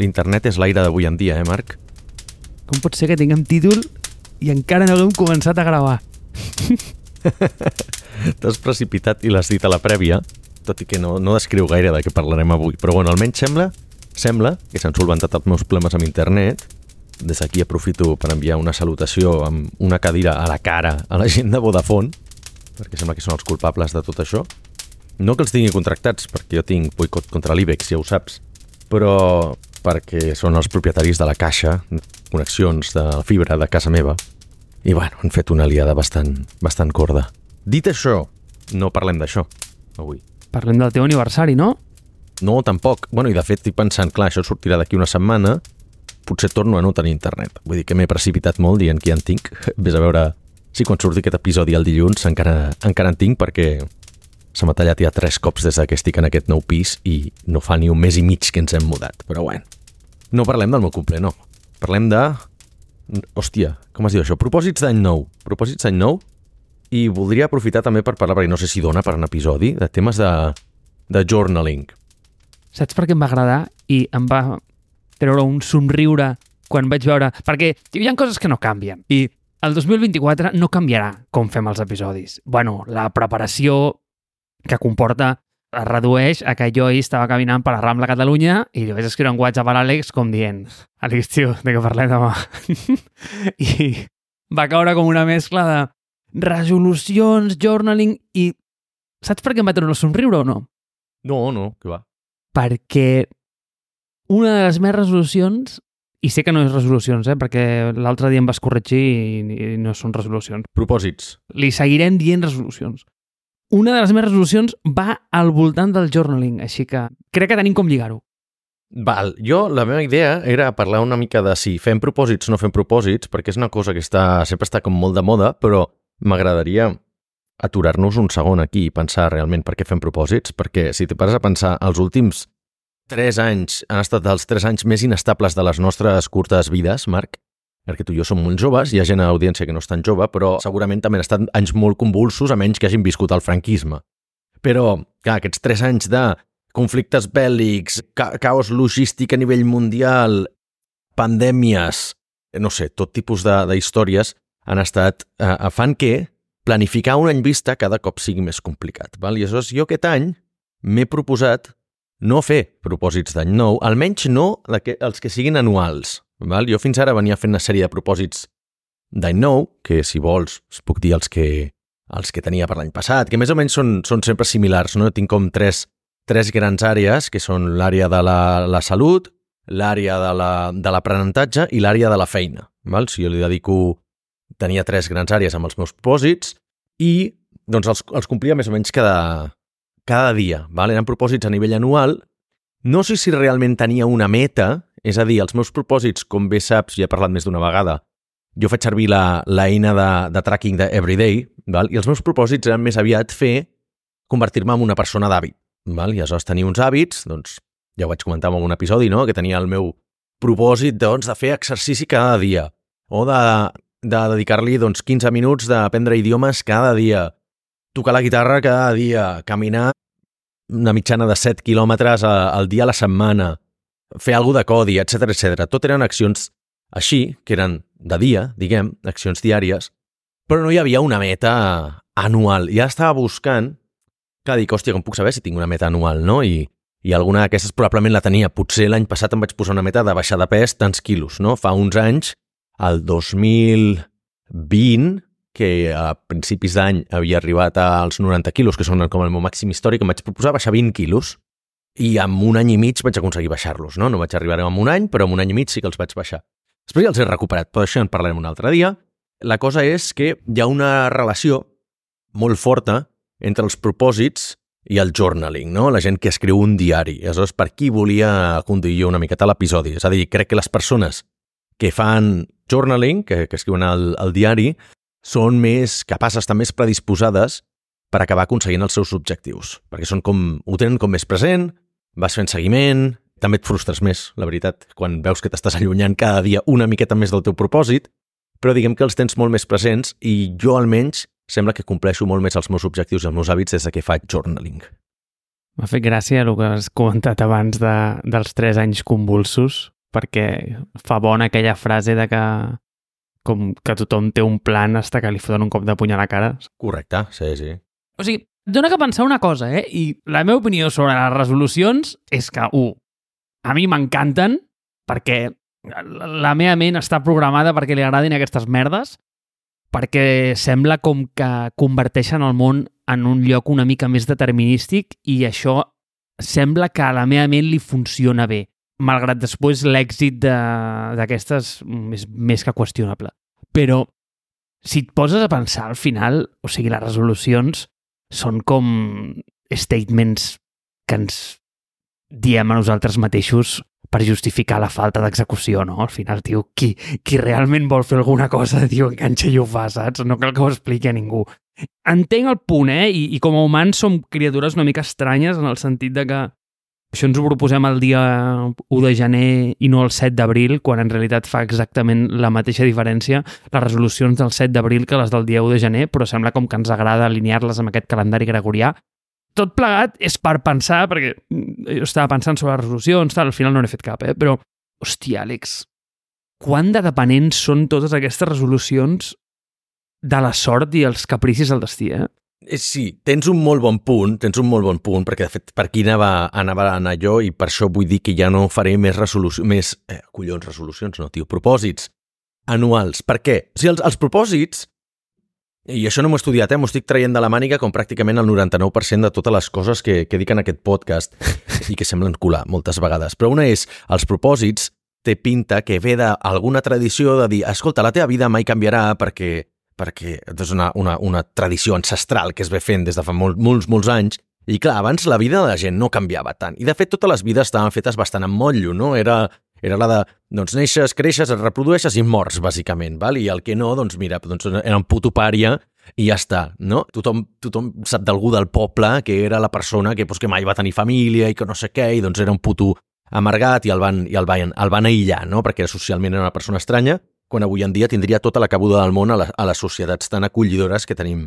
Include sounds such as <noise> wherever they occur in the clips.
l'internet és l'aire d'avui en dia, eh, Marc? Com pot ser que tinguem títol i encara no haguem començat a gravar? <laughs> T'has precipitat i l'has dit a la prèvia, tot i que no, no descriu gaire de què parlarem avui. Però bueno, almenys sembla, sembla que s'han solventat els meus problemes amb internet. Des d'aquí aprofito per enviar una salutació amb una cadira a la cara a la gent de Vodafone, perquè sembla que són els culpables de tot això. No que els tingui contractats, perquè jo tinc boicot contra l'IBEX, ja ho saps, però perquè són els propietaris de la caixa, connexions de fibra de casa meva, i bueno, han fet una aliada bastant, bastant corda. Dit això, no parlem d'això, avui. Parlem del teu aniversari, no? No, tampoc. Bueno, i de fet estic pensant, clar, això sortirà d'aquí una setmana, potser torno a no tenir internet. Vull dir que m'he precipitat molt dient que ja en tinc. <laughs> Ves a veure si quan surti aquest episodi el dilluns encara, encara en tinc perquè se m'ha tallat ja tres cops des que estic en aquest nou pis i no fa ni un mes i mig que ens hem mudat. Però bueno, no parlem del meu cumple, no. Parlem de... Hòstia, com es diu això? Propòsits d'any nou. Propòsits d'any nou. I voldria aprofitar també per parlar, perquè no sé si dona per un episodi, de temes de, de journaling. Saps per què em va agradar i em va treure un somriure quan vaig veure... Perquè hi ha coses que no canvien. I el 2024 no canviarà com fem els episodis. Bueno, la preparació que comporta es redueix a que jo ahir estava caminant per la Rambla Catalunya i li vaig escriure un WhatsApp a l'Àlex com dient Àlex, tio, de què parlem demà? <laughs> I va caure com una mescla de resolucions, journaling i... Saps per què em va treure el somriure o no? No, no, que va. Perquè una de les més resolucions, i sé que no és resolucions, eh, perquè l'altre dia em vas corregir i, i no són resolucions, Propòsits. li seguirem dient resolucions. Una de les més resolucions va al voltant del journaling, així que crec que tenim com lligar-ho. Val, jo, la meva idea era parlar una mica de si fem propòsits o no fem propòsits, perquè és una cosa que està, sempre està com molt de moda, però m'agradaria aturar-nos un segon aquí i pensar realment per què fem propòsits, perquè si te pares a pensar, els últims 3 anys han estat els 3 anys més inestables de les nostres curtes vides, Marc, perquè tu i jo som molt joves, hi ha gent a l'audiència que no és tan jove, però segurament també han estat anys molt convulsos, a menys que hagin viscut el franquisme. Però, clar, aquests 3 anys de conflictes bèl·lics, ca caos logístic a nivell mundial, pandèmies, no sé, tot tipus de, de històries han estat, eh, fan que planificar un any vista cada cop sigui més complicat. Val? I aleshores jo aquest any m'he proposat no fer propòsits d'any nou, almenys no els que siguin anuals. Val? Jo fins ara venia fent una sèrie de propòsits d'any nou, que si vols puc dir els que, els que tenia per l'any passat, que més o menys són, són sempre similars. No? Tinc com tres, tres grans àrees, que són l'àrea de la, la salut, l'àrea de l'aprenentatge la, i l'àrea de la feina. Val? Si jo li dedico... Tenia tres grans àrees amb els meus propòsits i doncs, els, els complia més o menys cada, cada dia. Val? Eren propòsits a nivell anual. No sé si realment tenia una meta, és a dir, els meus propòsits, com bé saps, ja he parlat més d'una vegada, jo faig servir l'eina de, de tracking de Everyday, val? i els meus propòsits eren més aviat fer convertir-me en una persona d'hàbit. Val? I aleshores tenir uns hàbits, doncs, ja ho vaig comentar en algun episodi, no? que tenia el meu propòsit doncs, de fer exercici cada dia, o de, de dedicar-li doncs, 15 minuts d'aprendre idiomes cada dia, tocar la guitarra cada dia, caminar una mitjana de 7 quilòmetres al dia a la setmana, fer alguna de codi, etc etc. Tot eren accions així, que eren de dia, diguem, accions diàries, però no hi havia una meta anual. Ja estava buscant, clar, dic, hòstia, com puc saber si tinc una meta anual, no? I, i alguna d'aquestes probablement la tenia. Potser l'any passat em vaig posar una meta de baixar de pes tants quilos, no? Fa uns anys, el 2020, que a principis d'any havia arribat als 90 quilos, que són com el meu màxim històric, em vaig proposar baixar 20 quilos i en un any i mig vaig aconseguir baixar-los, no? No vaig arribar en un any, però en un any i mig sí que els vaig baixar. Després ja els he recuperat, però això en parlarem un altre dia. La cosa és que hi ha una relació molt forta entre els propòsits i el journaling, no? La gent que escriu un diari. Aleshores, per aquí volia conduir jo una miqueta l'episodi. És a dir, crec que les persones que fan journaling, que, que escriuen el, el diari, són més capaces, estan més predisposades per acabar aconseguint els seus objectius. Perquè són com, ho tenen com més present, vas fent seguiment, també et frustres més, la veritat, quan veus que t'estàs allunyant cada dia una miqueta més del teu propòsit, però diguem que els tens molt més presents i jo almenys sembla que compleixo molt més els meus objectius i els meus hàbits des de que faig journaling. M'ha fet gràcia el que has comentat abans de, dels tres anys convulsos, perquè fa bona aquella frase de que com que tothom té un plan hasta que li foten un cop de puny a la cara. Correcte, sí, sí. O sigui, dona que pensar una cosa, eh? I la meva opinió sobre les resolucions és que, un, a mi m'encanten perquè la meva ment està programada perquè li agradin aquestes merdes, perquè sembla com que converteixen el món en un lloc una mica més determinístic i això sembla que a la meva ment li funciona bé, malgrat després l'èxit d'aquestes és més que qüestionable. Però si et poses a pensar al final, o sigui, les resolucions són com statements que ens diem a nosaltres mateixos per justificar la falta d'execució, no? Al final, tio, qui, qui realment vol fer alguna cosa, <laughs> tio, enganxa i ho fa, saps? No cal que ho expliqui a ningú. Entenc el punt, eh? I, I com a humans som criatures una mica estranyes en el sentit de que això ens ho proposem el dia 1 de gener i no el 7 d'abril, quan en realitat fa exactament la mateixa diferència les resolucions del 7 d'abril que les del dia 1 de gener, però sembla com que ens agrada alinear-les amb aquest calendari gregorià. Tot plegat és per pensar, perquè jo estava pensant sobre les resolucions, tal, al final no n'he fet cap, eh? però, hòstia, Àlex, quan de dependents són totes aquestes resolucions de la sort i els capricis del destí, eh? Eh, sí, tens un molt bon punt, tens un molt bon punt, perquè de fet per aquí anava, anava a anar jo i per això vull dir que ja no faré més resolucions, més, eh, collons, resolucions, no, tio, propòsits anuals. Per què? O sigui, els, els propòsits, i això no m'ho he estudiat, eh, m'ho estic traient de la màniga com pràcticament el 99% de totes les coses que, que dic en aquest podcast <laughs> i que semblen colar moltes vegades. Però una és, els propòsits té pinta que ve d'alguna tradició de dir, escolta, la teva vida mai canviarà perquè perquè és una, una, una tradició ancestral que es ve fent des de fa molt, molts, molts anys, i clar, abans la vida de la gent no canviava tant. I de fet totes les vides estaven fetes bastant amb motllo, no? Era, era la de, doncs neixes, creixes, et reprodueixes i mors, bàsicament, val? i el que no, doncs mira, doncs era un puto pària i ja està, no? Tothom, tothom sap d'algú del poble que era la persona que, doncs, que mai va tenir família i que no sé què, i doncs era un puto amargat i el van, i el van, el van aïllar, no? Perquè socialment era una persona estranya quan avui en dia tindria tota la cabuda del món a, la, a les societats tan acollidores que tenim,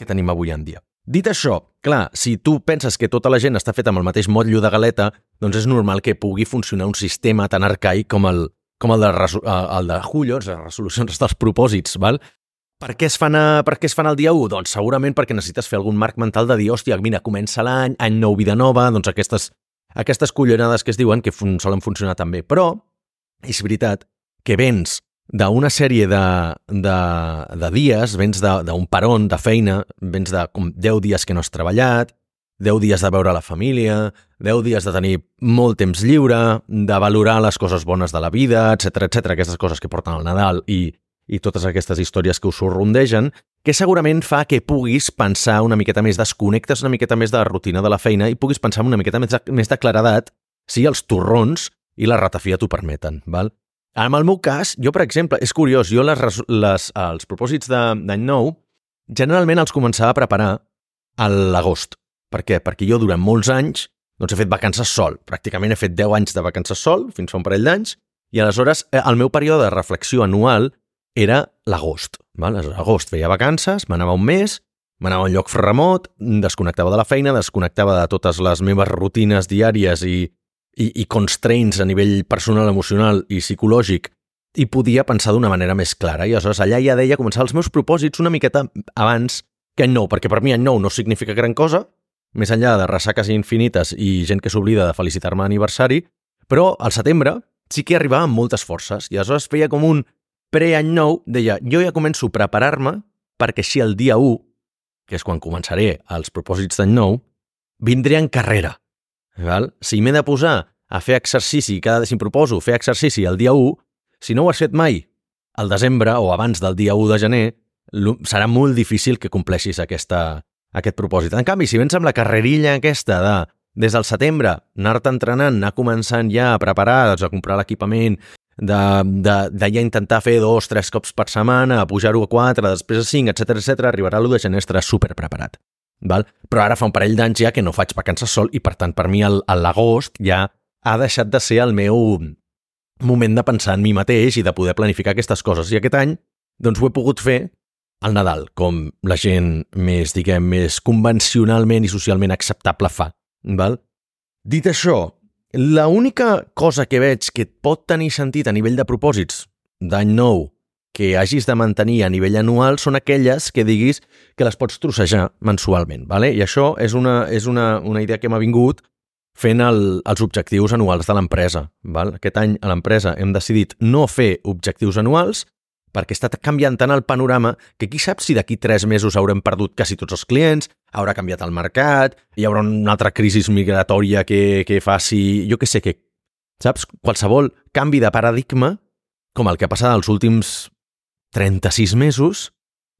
que tenim avui en dia. Dit això, clar, si tu penses que tota la gent està feta amb el mateix motllo de galeta, doncs és normal que pugui funcionar un sistema tan arcaic com el, com el de, eh, el de Jullos, les resolucions dels propòsits, val? Per què, es fan a, per què es fan el dia 1? Doncs segurament perquè necessites fer algun marc mental de dir, hòstia, mira, comença l'any, any nou, vida nova, doncs aquestes, aquestes collonades que es diuen que fun solen funcionar també. Però és veritat que vens d'una sèrie de, de, de dies, vens d'un peron de feina, vens de com 10 dies que no has treballat, 10 dies de veure la família, 10 dies de tenir molt temps lliure, de valorar les coses bones de la vida, etc etc aquestes coses que porten al Nadal i, i totes aquestes històries que us rondegen, que segurament fa que puguis pensar una miqueta més, desconnectes una miqueta més de la rutina de la feina i puguis pensar una miqueta més de, més de claredat si els torrons i la ratafia t'ho permeten. Val? En el meu cas, jo, per exemple, és curiós, jo les, les, els propòsits d'any nou generalment els començava a preparar a l'agost. Per què? Perquè jo durant molts anys doncs he fet vacances sol. Pràcticament he fet 10 anys de vacances sol, fins fa un parell d'anys, i aleshores eh, el meu període de reflexió anual era l'agost. Aleshores, agost feia vacances, m'anava un mes, m'anava a un lloc remot, desconnectava de la feina, desconnectava de totes les meves rutines diàries i, i, i constraints a nivell personal, emocional i psicològic i podia pensar d'una manera més clara. I aleshores allà ja deia començar els meus propòsits una miqueta abans que any nou, perquè per mi any nou no significa gran cosa, més enllà de ressaques infinites i gent que s'oblida de felicitar-me aniversari, però al setembre sí que arribava amb moltes forces i aleshores feia com un pre-any nou, deia, jo ja començo a preparar-me perquè així el dia 1, que és quan començaré els propòsits d'any nou, vindré en carrera. Val? Si m'he de posar a fer exercici, cada si em proposo fer exercici el dia 1, si no ho has fet mai al desembre o abans del dia 1 de gener, serà molt difícil que compleixis aquesta, aquest propòsit. En canvi, si vens amb la carrerilla aquesta de des del setembre, anar-te entrenant, anar començant ja a preparar, doncs, a comprar l'equipament, de, de, de ja intentar fer dos, tres cops per setmana, pujar-ho a quatre, després a cinc, etc etc, arribarà l'1 de gener estaràs super preparat. Val? Però ara fa un parell d'anys ja que no faig vacances sol i per tant per mi l'agost ja ha deixat de ser el meu moment de pensar en mi mateix i de poder planificar aquestes coses. I aquest any doncs ho he pogut fer al Nadal, com la gent més, diguem, més convencionalment i socialment acceptable fa Val? Dit això, la única cosa que veig que et pot tenir sentit a nivell de propòsits d'any nou que hagis de mantenir a nivell anual són aquelles que diguis que les pots trossejar mensualment. Vale? I això és una, és una, una idea que m'ha vingut fent el, els objectius anuals de l'empresa. Aquest any a l'empresa hem decidit no fer objectius anuals perquè està canviant tant el panorama que qui sap si d'aquí tres mesos haurem perdut quasi tots els clients, haurà canviat el mercat, hi haurà una altra crisi migratòria que, que faci... Jo que sé, que, saps? Qualsevol canvi de paradigma, com el que ha passat els últims 36 mesos,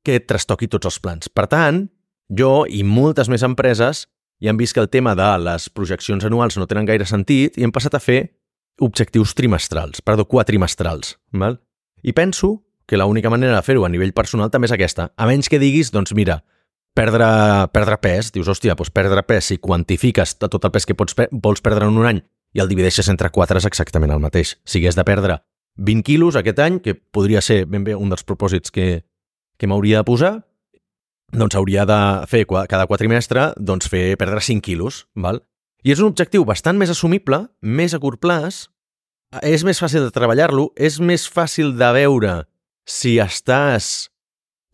que et trastoqui tots els plans. Per tant, jo i moltes més empreses i han vist que el tema de les projeccions anuals no tenen gaire sentit i hem passat a fer objectius trimestrals, perdó, quatrimestrals. Val? I penso que l'única manera de fer-ho a nivell personal també és aquesta. A menys que diguis, doncs mira, perdre, perdre pes, dius, hòstia, doncs perdre pes, si quantifiques tot el pes que pots, vols perdre en un any i el divideixes entre quatre és exactament el mateix. Si hagués de perdre 20 quilos aquest any, que podria ser ben bé un dels propòsits que, que m'hauria de posar, doncs hauria de fer cada quatrimestre doncs fer perdre 5 quilos. Val? I és un objectiu bastant més assumible, més a curt plaç, és més fàcil de treballar-lo, és més fàcil de veure si estàs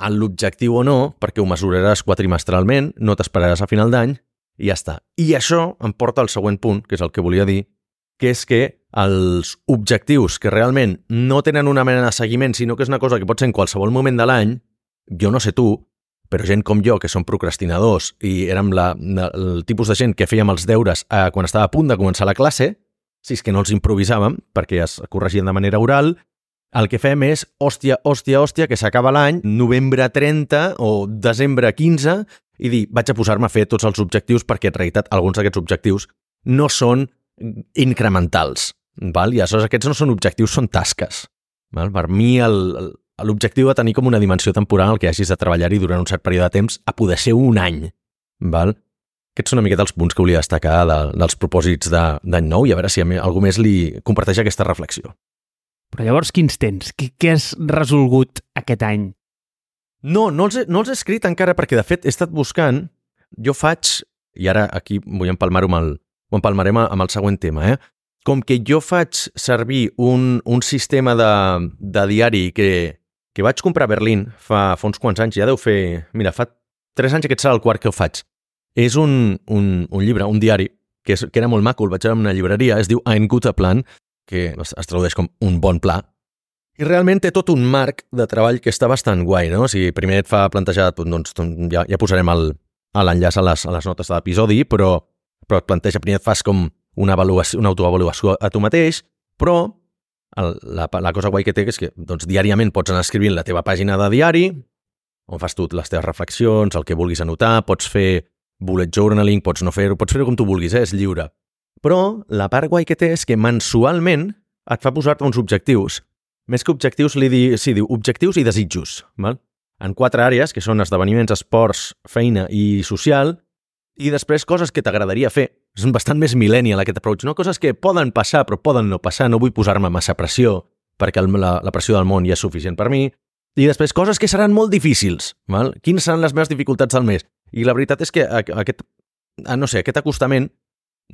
en l'objectiu o no, perquè ho mesuraràs quatrimestralment, no t'esperaràs a final d'any, i ja està. I això em porta al següent punt, que és el que volia dir, que és que els objectius que realment no tenen una mena de seguiment, sinó que és una cosa que pot ser en qualsevol moment de l'any, jo no sé tu, però gent com jo, que som procrastinadors i érem la, el tipus de gent que fèiem els deures eh, quan estava a punt de començar la classe, si és que no els improvisàvem, perquè es corregien de manera oral, el que fem és, hòstia, hòstia, hòstia, que s'acaba l'any, novembre 30 o desembre 15, i dir, vaig a posar-me a fer tots els objectius perquè en realitat alguns d'aquests objectius no són incrementals. Val? I aleshores aquests no són objectius, són tasques. Val? Per mi el, l'objectiu de tenir com una dimensió temporal que hagis de treballar-hi durant un cert període de temps a poder ser un any. Val? Aquests són una miqueta els punts que volia destacar de, dels propòsits d'any de, nou i a veure si a mi, algú més li comparteix aquesta reflexió. Però llavors quins tens? Què, què has resolgut aquest any? No, no els, he, no els he escrit encara perquè de fet he estat buscant, jo faig, i ara aquí vull empalmar-ho amb el, ho empalmarem amb el següent tema, eh? Com que jo faig servir un, un sistema de, de diari que, que vaig comprar a Berlín fa, fa uns quants anys, ja deu fer... Mira, fa tres anys aquest serà el quart que ho faig. És un, un, un llibre, un diari, que, és, que era molt maco, el vaig veure en una llibreria, es diu Ein guter Plan, que es, es tradueix com un bon pla, i realment té tot un marc de treball que està bastant guai, no? O sigui, primer et fa plantejar, doncs, doncs ja, ja posarem l'enllaç a, les, a les notes de l'episodi, però, però et planteja, primer et fas com una, avaluació, una autoavaluació a tu mateix, però el, la, la cosa guai que té és que doncs, diàriament pots anar escrivint la teva pàgina de diari, on fas tu les teves reflexions, el que vulguis anotar, pots fer bullet journaling, pots no fer-ho, pots fer-ho com tu vulguis, eh? és lliure. Però la part guai que té és que mensualment et fa posar-te uns objectius. Més que objectius, li di, sí, diu objectius i desitjos. Val? En quatre àrees, que són esdeveniments, esports, feina i social, i després coses que t'agradaria fer. És bastant més millennial aquest approach, no? Coses que poden passar però poden no passar, no vull posar-me massa pressió perquè el, la, la pressió del món ja és suficient per mi. I després coses que seran molt difícils, val? Quines seran les meves dificultats del mes? I la veritat és que aquest, no sé, aquest acostament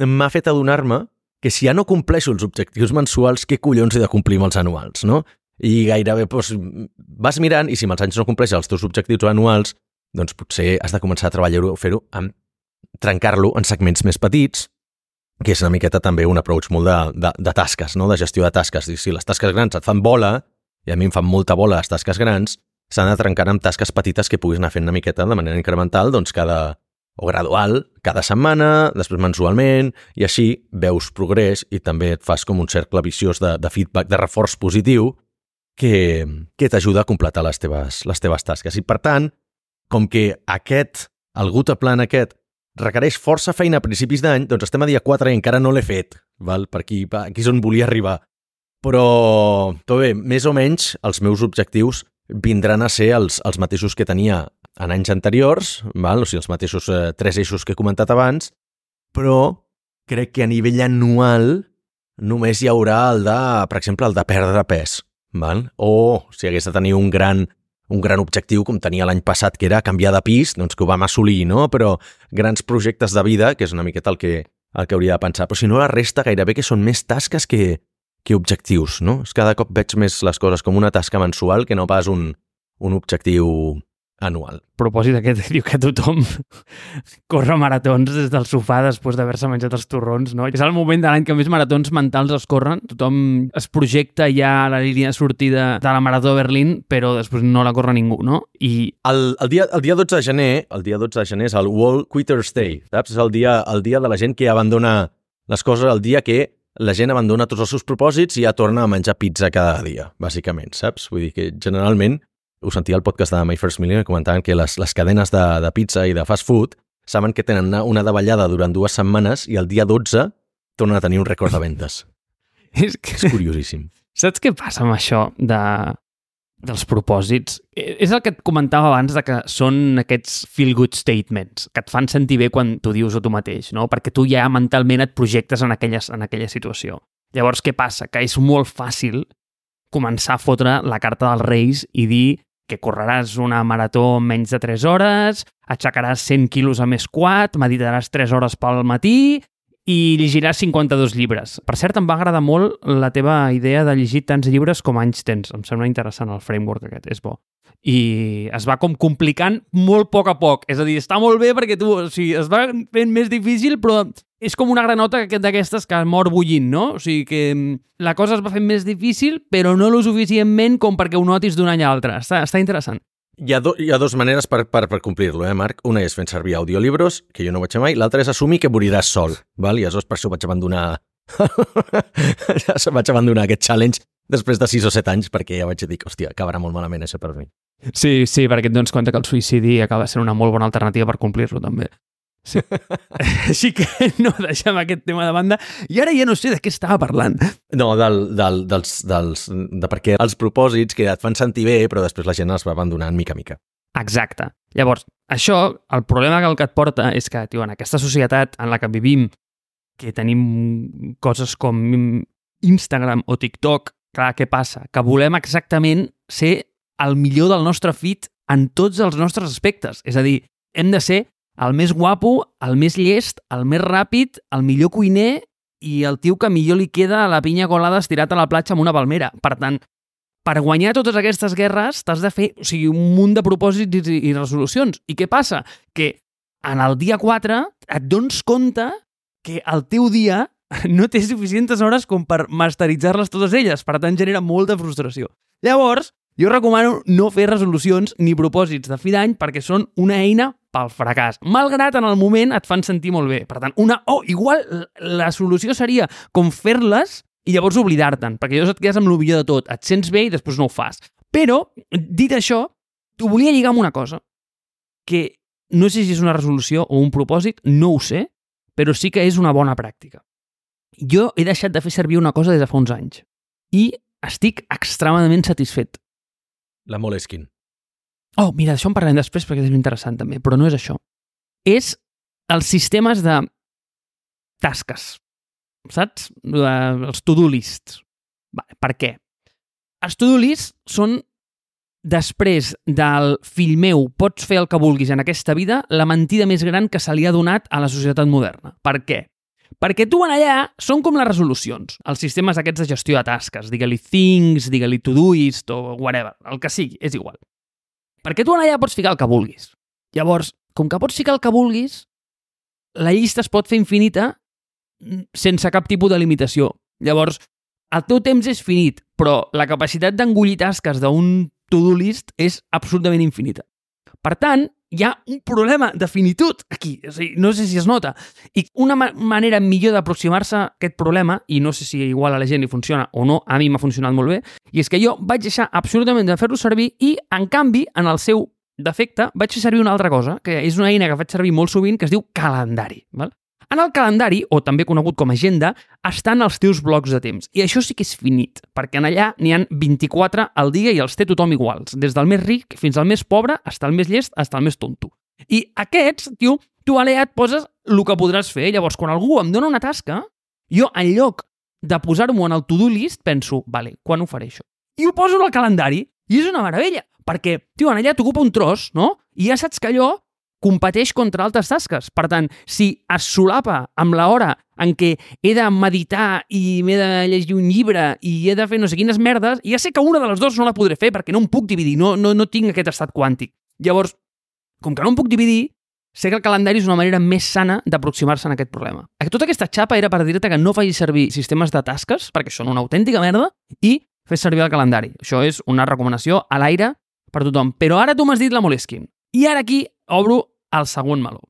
m'ha fet adonar-me que si ja no compleixo els objectius mensuals, què collons he de complir amb els anuals, no? I gairebé doncs, vas mirant i si amb els anys no compleixes els teus objectius anuals, doncs potser has de començar a treballar-ho, fer-ho amb trencar-lo en segments més petits, que és una miqueta també un approach molt de, de, de tasques, no? de gestió de tasques. Si les tasques grans et fan bola, i a mi em fan molta bola les tasques grans, s'han de trencar amb tasques petites que puguis anar fent una miqueta de manera incremental, doncs cada, o gradual, cada setmana, després mensualment, i així veus progrés i també et fas com un cercle viciós de, de feedback, de reforç positiu, que, que t'ajuda a completar les teves, les teves tasques. I per tant, com que aquest, el Guta Plan aquest, requereix força feina a principis d'any, doncs estem a dia 4 i encara no l'he fet, val? per aquí, aquí és on volia arribar. Però, tot bé, més o menys els meus objectius vindran a ser els, els mateixos que tenia en anys anteriors, val? o sigui, els mateixos eh, tres eixos que he comentat abans, però crec que a nivell anual només hi haurà el de, per exemple, el de perdre pes. Val? O si hagués de tenir un gran, un gran objectiu com tenia l'any passat, que era canviar de pis, doncs que ho vam assolir, no? Però grans projectes de vida, que és una miqueta el que, el que hauria de pensar. Però si no, la resta gairebé que són més tasques que, que objectius, no? És cada cop veig més les coses com una tasca mensual que no pas un, un objectiu anual. A propòsit aquest, <laughs> diu que tothom <laughs> corre maratons des del sofà després d'haver-se menjat els torrons, no? És el moment de l'any que més maratons mentals es corren. Tothom es projecta ja a la línia de sortida de la Marató de Berlín, però després no la corre ningú, no? I El, el, dia, el dia 12 de gener, el dia 12 de gener és el World Quitters Day, saps? És el dia, el dia de la gent que abandona les coses, el dia que la gent abandona tots els seus propòsits i ja torna a menjar pizza cada dia, bàsicament, saps? Vull dir que generalment, ho sentia al podcast de My First Million, comentaven que les, les cadenes de, de pizza i de fast food saben que tenen una, una davallada durant dues setmanes i el dia 12 tornen a tenir un rècord de ventes. <laughs> és que... És curiosíssim. Saps què passa amb això de, dels propòsits? Eh, És el que et comentava abans de que són aquests feel-good statements, que et fan sentir bé quan t'ho dius a tu mateix, no? perquè tu ja mentalment et projectes en, aquelles, en aquella situació. Llavors, què passa? Que és molt fàcil començar a fotre la carta dels Reis i dir que correràs una marató en menys de 3 hores, aixecaràs 100 quilos a més quad, meditaràs 3 hores pel matí i llegiràs 52 llibres. Per cert, em va agradar molt la teva idea de llegir tants llibres com anys tens. Em sembla interessant el framework aquest, és bo. I es va com complicant molt a poc a poc. És a dir, està molt bé perquè tu, o sigui, es va fent més difícil, però és com una granota que- d'aquestes que mor bullint, no? O sigui que mm, la cosa es va fent més difícil, però no lo suficientment com perquè ho notis d'un any a l'altre. Està, està interessant. Hi ha, do, hi ha dues maneres per, per, per complir-lo, eh, Marc? Una és fent servir audiolibros, que jo no ho vaig fer mai, l'altra és assumir que moriràs sol, val? i aleshores per això vaig abandonar <laughs> vaig abandonar aquest challenge després de 6 o 7 anys, perquè ja vaig dir que, hòstia, acabarà molt malament això per mi. Sí, sí, perquè et dones compte que el suïcidi acaba sent una molt bona alternativa per complir-lo, també. Sí. <laughs> Així que no deixem aquest tema de banda. I ara ja no sé de què estava parlant. No, del, del, dels, dels, de perquè els propòsits que et fan sentir bé, però després la gent els va abandonant mica a mica. Exacte. Llavors, això, el problema que el que et porta és que, tio, en aquesta societat en la que vivim, que tenim coses com Instagram o TikTok, clar, què passa? Que volem exactament ser el millor del nostre fit en tots els nostres aspectes. És a dir, hem de ser el més guapo, el més llest, el més ràpid, el millor cuiner i el tio que millor li queda a la pinya colada estirat a la platja amb una palmera. Per tant, per guanyar totes aquestes guerres t'has de fer o sigui, un munt de propòsits i, resolucions. I què passa? Que en el dia 4 et dones compte que el teu dia <laughs> no té suficients hores com per masteritzar-les totes elles. Per tant, genera molta frustració. Llavors, jo recomano no fer resolucions ni propòsits de fi d'any perquè són una eina pel fracàs. Malgrat en el moment et fan sentir molt bé. Per tant, una... Oh, igual la solució seria com fer-les i llavors oblidar-te'n, perquè llavors et quedes amb el millor de tot, et sents bé i després no ho fas. Però, dit això, t'ho volia lligar amb una cosa, que no sé si és una resolució o un propòsit, no ho sé, però sí que és una bona pràctica. Jo he deixat de fer servir una cosa des de fa uns anys i estic extremadament satisfet. La Moleskine. Oh, mira, d'això en parlem després perquè és interessant també, però no és això. És els sistemes de tasques, saps? Els to-do lists. Va, per què? Els to-do lists són després del fill meu, pots fer el que vulguis en aquesta vida, la mentida més gran que se li ha donat a la societat moderna. Per què? Perquè tu en allà són com les resolucions, els sistemes aquests de gestió de tasques, digue-li things, digue-li todoist o whatever, el que sigui, és igual. Perquè tu en allà pots ficar el que vulguis. Llavors, com que pots ficar el que vulguis, la llista es pot fer infinita mm, sense cap tipus de limitació. Llavors, el teu temps és finit, però la capacitat d'engullir tasques d'un to-do list és absolutament infinita. Per tant, hi ha un problema de finitud aquí. O sigui, no sé si es nota. I una ma manera millor d'aproximar-se a aquest problema, i no sé si igual a la gent li funciona o no, a mi m'ha funcionat molt bé, i és que jo vaig deixar absolutament de fer-lo servir i, en canvi, en el seu defecte, vaig fer servir una altra cosa, que és una eina que faig servir molt sovint, que es diu calendari. Val? En el calendari, o també conegut com agenda, estan els teus blocs de temps. I això sí que és finit, perquè en allà n'hi han 24 al dia i els té tothom iguals. Des del més ric fins al més pobre, hasta el més llest, hasta el més tonto. I aquests, tio, tu allà et poses el que podràs fer. Llavors, quan algú em dona una tasca, jo, en lloc de posar-m'ho en el to-do list, penso, vale, quan ho faré això? I ho poso al calendari. I és una meravella, perquè, tio, en allà t'ocupa un tros, no? I ja saps que allò competeix contra altres tasques. Per tant, si es solapa amb l'hora en què he de meditar i m'he de llegir un llibre i he de fer no sé quines merdes, ja sé que una de les dues no la podré fer perquè no em puc dividir, no, no, no tinc aquest estat quàntic. Llavors, com que no em puc dividir, sé que el calendari és una manera més sana d'aproximar-se a aquest problema. Tota aquesta xapa era per dir-te que no facis servir sistemes de tasques, perquè són una autèntica merda, i fes servir el calendari. Això és una recomanació a l'aire per tothom. Però ara tu m'has dit la Moleskine. I ara aquí obro el segon meló.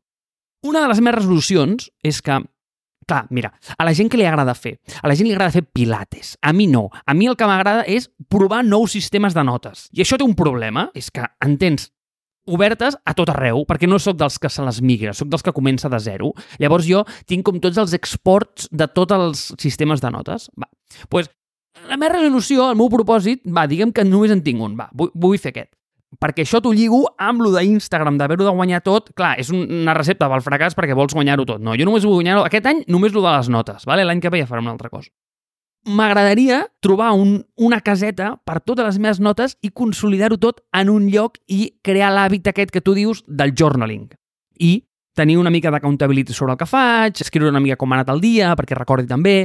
Una de les meves resolucions és que Clar, mira, a la gent que li agrada fer? A la gent li agrada fer pilates. A mi no. A mi el que m'agrada és provar nous sistemes de notes. I això té un problema, és que en tens obertes a tot arreu, perquè no sóc dels que se les migra, sóc dels que comença de zero. Llavors jo tinc com tots els exports de tots els sistemes de notes. Va, pues, la meva resolució, el meu propòsit, va, diguem que només en tinc un, va, vull, vull fer aquest perquè això t'ho lligo amb lo d'Instagram, d'haver-ho de guanyar tot. Clar, és una recepta pel fracàs perquè vols guanyar-ho tot. No, jo només vull guanyar-ho aquest any, només lo de les notes. Vale? L'any que ve ja farem una altra cosa. M'agradaria trobar un, una caseta per totes les meves notes i consolidar-ho tot en un lloc i crear l'hàbit aquest que tu dius del journaling. I tenir una mica d'accountability sobre el que faig, escriure una mica com ha anat el dia perquè recordi també.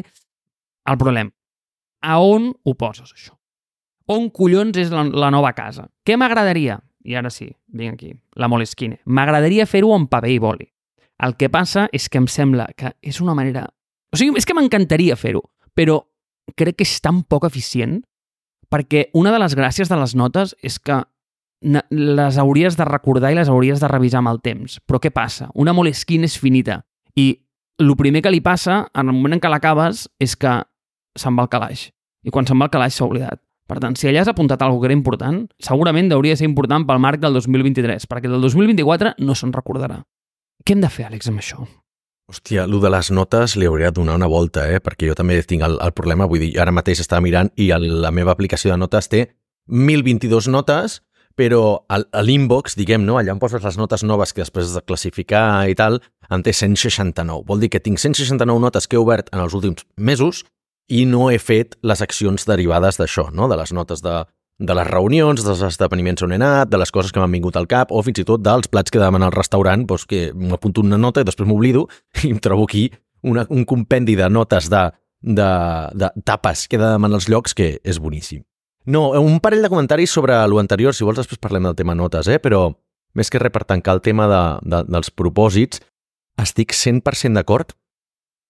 El problema, a on ho poses, això? On collons és la, la nova casa. Què m'agradaria? I ara sí, vinc aquí, la Moleskine. M'agradaria fer-ho amb paper i boli. El que passa és que em sembla que és una manera... O sigui, és que m'encantaria fer-ho, però crec que és tan poc eficient perquè una de les gràcies de les notes és que les hauries de recordar i les hauries de revisar amb el temps. Però què passa? Una Moleskine és finita i el primer que li passa en el moment en què l'acabes és que se'n va al calaix. I quan se'n va al calaix s'ha oblidat. Per tant, si allà has apuntat alguna era important, segurament hauria de ser important pel marc del 2023, perquè del 2024 no se'n recordarà. Què hem de fer, Àlex, amb això? Hòstia, el de les notes li hauria de donar una volta, eh? perquè jo també tinc el, el problema, vull dir, ara mateix estava mirant i el, la meva aplicació de notes té 1022 notes, però a l'inbox, diguem, no? allà on poses les notes noves que després has de classificar i tal, en té 169. Vol dir que tinc 169 notes que he obert en els últims mesos i no he fet les accions derivades d'això, no? de les notes de, de les reunions, dels esdeveniments on he anat, de les coses que m'han vingut al cap, o fins i tot dels plats que demano al restaurant, doncs que m'apunto una nota i després m'oblido <laughs> i em trobo aquí una, un compendi de notes de, de, de tapes que he de demanar als llocs que és boníssim. No, un parell de comentaris sobre l'anterior, si vols després parlem del tema notes, eh? però més que res per tancar el tema de, de, dels propòsits, estic 100% d'acord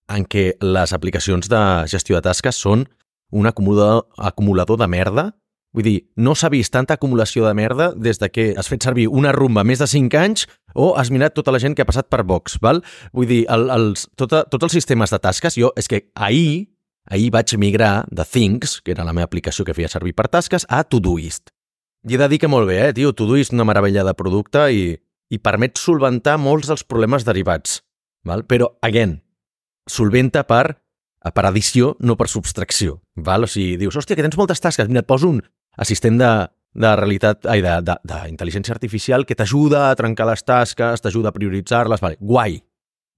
en què les aplicacions de gestió de tasques són un acumulador, acumulador de merda. Vull dir, no s'ha vist tanta acumulació de merda des de que has fet servir una rumba més de 5 anys o has mirat tota la gent que ha passat per Vox, val? Vull dir, el, els, tota, tots els sistemes de tasques, jo, és que ahir, ahir vaig migrar de Things, que era la meva aplicació que feia servir per tasques, a Todoist. I he de dir que molt bé, eh, tio, Todoist una meravella de producte i, i permet solventar molts dels problemes derivats, val? Però, again, solventa per, per addició, no per subtracció. Val? O sigui, dius, hòstia, que tens moltes tasques, mira, et poso un assistent de, de realitat, ai, d'intel·ligència artificial que t'ajuda a trencar les tasques, t'ajuda a prioritzar-les, vale, guai.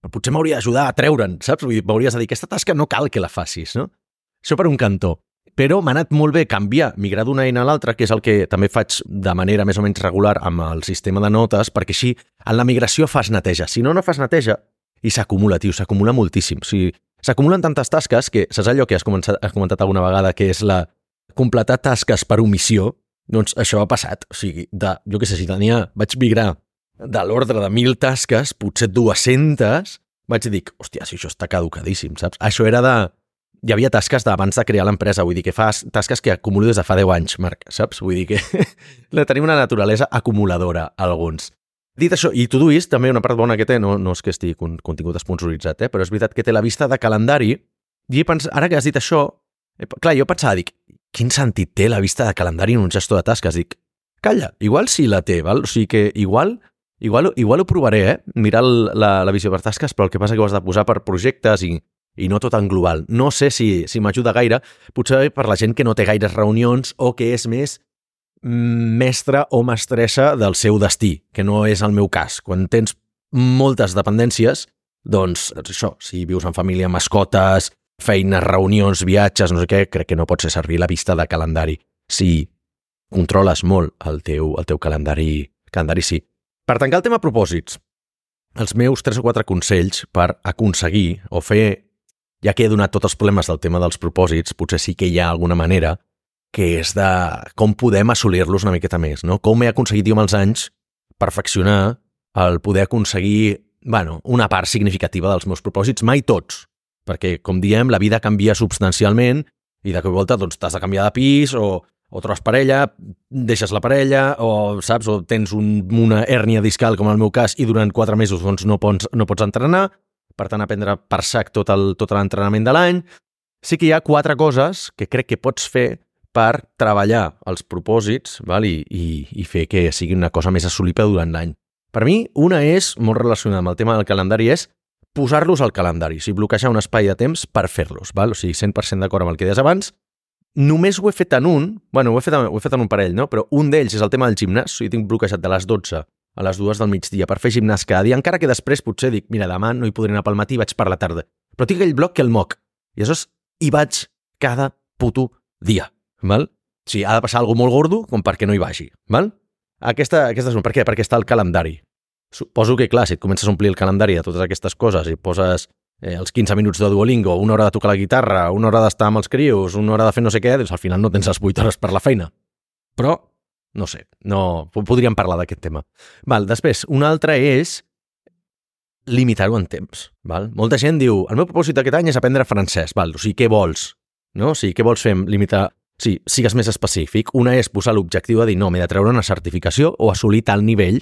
Però potser m'hauria d'ajudar a treure'n, saps? Vull m'hauries de dir, aquesta tasca no cal que la facis, no? Això per un cantó. Però m'ha anat molt bé canviar, migrar d'una eina a l'altra, que és el que també faig de manera més o menys regular amb el sistema de notes, perquè així en la migració fas neteja. Si no, no fas neteja, i s'acumula, tio, s'acumula moltíssim. O sigui, s'acumulen tantes tasques que, saps allò que has, començat, has comentat alguna vegada, que és la completar tasques per omissió? Doncs això ha passat. O sigui, de, jo què sé, si tenia, vaig migrar de l'ordre de mil tasques, potser 200, vaig dir, hòstia, si això està caducadíssim, saps? Això era de... Hi havia tasques d'abans de crear l'empresa, vull dir que fas tasques que acumulo des de fa 10 anys, Marc, saps? Vull dir que <laughs> tenim una naturalesa acumuladora, alguns. Dit això, i Todoist, també una part bona que té, no, no és que estigui contingut esponsoritzat, eh? però és veritat que té la vista de calendari, i pens... ara que has dit això, eh, clar, jo pensava, dic, quin sentit té la vista de calendari en un gestor de tasques? Dic, calla, igual sí la té, val? o sigui que igual, igual, igual ho provaré, eh? mirar la, la visió per tasques, però el que passa que ho has de posar per projectes i, i no tot en global. No sé si, si m'ajuda gaire, potser per la gent que no té gaires reunions o que és més mestre o mestressa del seu destí, que no és el meu cas. Quan tens moltes dependències, doncs, doncs això, si vius en família, mascotes, feines, reunions, viatges, no sé què, crec que no pot ser servir la vista de calendari. Si controles molt el teu, el teu calendari, calendari sí. Per tancar el tema propòsits, els meus tres o quatre consells per aconseguir o fer, ja que he donat tots els problemes del tema dels propòsits, potser sí que hi ha alguna manera que és de com podem assolir-los una miqueta més, no? Com he aconseguit jo amb els anys perfeccionar el poder aconseguir, bueno, una part significativa dels meus propòsits, mai tots, perquè, com diem, la vida canvia substancialment i de cop i volta doncs, t'has de canviar de pis o, o trobes parella, deixes la parella o, saps, o tens un, una hèrnia discal, com en el meu cas, i durant quatre mesos doncs, no, pots, no pots entrenar, per tant, aprendre per sac tot el tot l'entrenament de l'any. Sí que hi ha quatre coses que crec que pots fer per treballar els propòsits val? I, i, i fer que sigui una cosa més assolible durant l'any. Per mi, una és, molt relacionada amb el tema del calendari, és posar-los al calendari, o sigui, bloquejar un espai de temps per fer-los, o sigui, 100% d'acord amb el que deies abans. Només ho he fet en un, bueno, ho he fet, ho he fet en un parell, no? però un d'ells és el tema del gimnàs, o sigui, tinc bloquejat de les 12 a les 2 del migdia per fer gimnàs cada dia, encara que després potser dic, mira, demà no hi podré anar pel matí, vaig per la tarda. Però tinc aquell bloc que el moc. I aleshores hi vaig cada puto dia. Val? Si ha de passar alguna molt gordo, com perquè no hi vagi. Val? Aquesta, aquesta és un... Per què? Perquè està al calendari. Suposo que, clar, si et comences a omplir el calendari de totes aquestes coses i poses eh, els 15 minuts de Duolingo, una hora de tocar la guitarra, una hora d'estar amb els crios, una hora de fer no sé què, doncs al final no tens les 8 hores per la feina. Però, no sé, no, podríem parlar d'aquest tema. Val, després, una altra és limitar-ho en temps. Val? Molta gent diu, el meu propòsit d'aquest any és aprendre francès. Val? O sigui, què vols? No? O sigui, què vols fer? Limitar... Sí, sigues més específic. Una és posar l'objectiu de dir, no, m'he de treure una certificació o assolir tal nivell,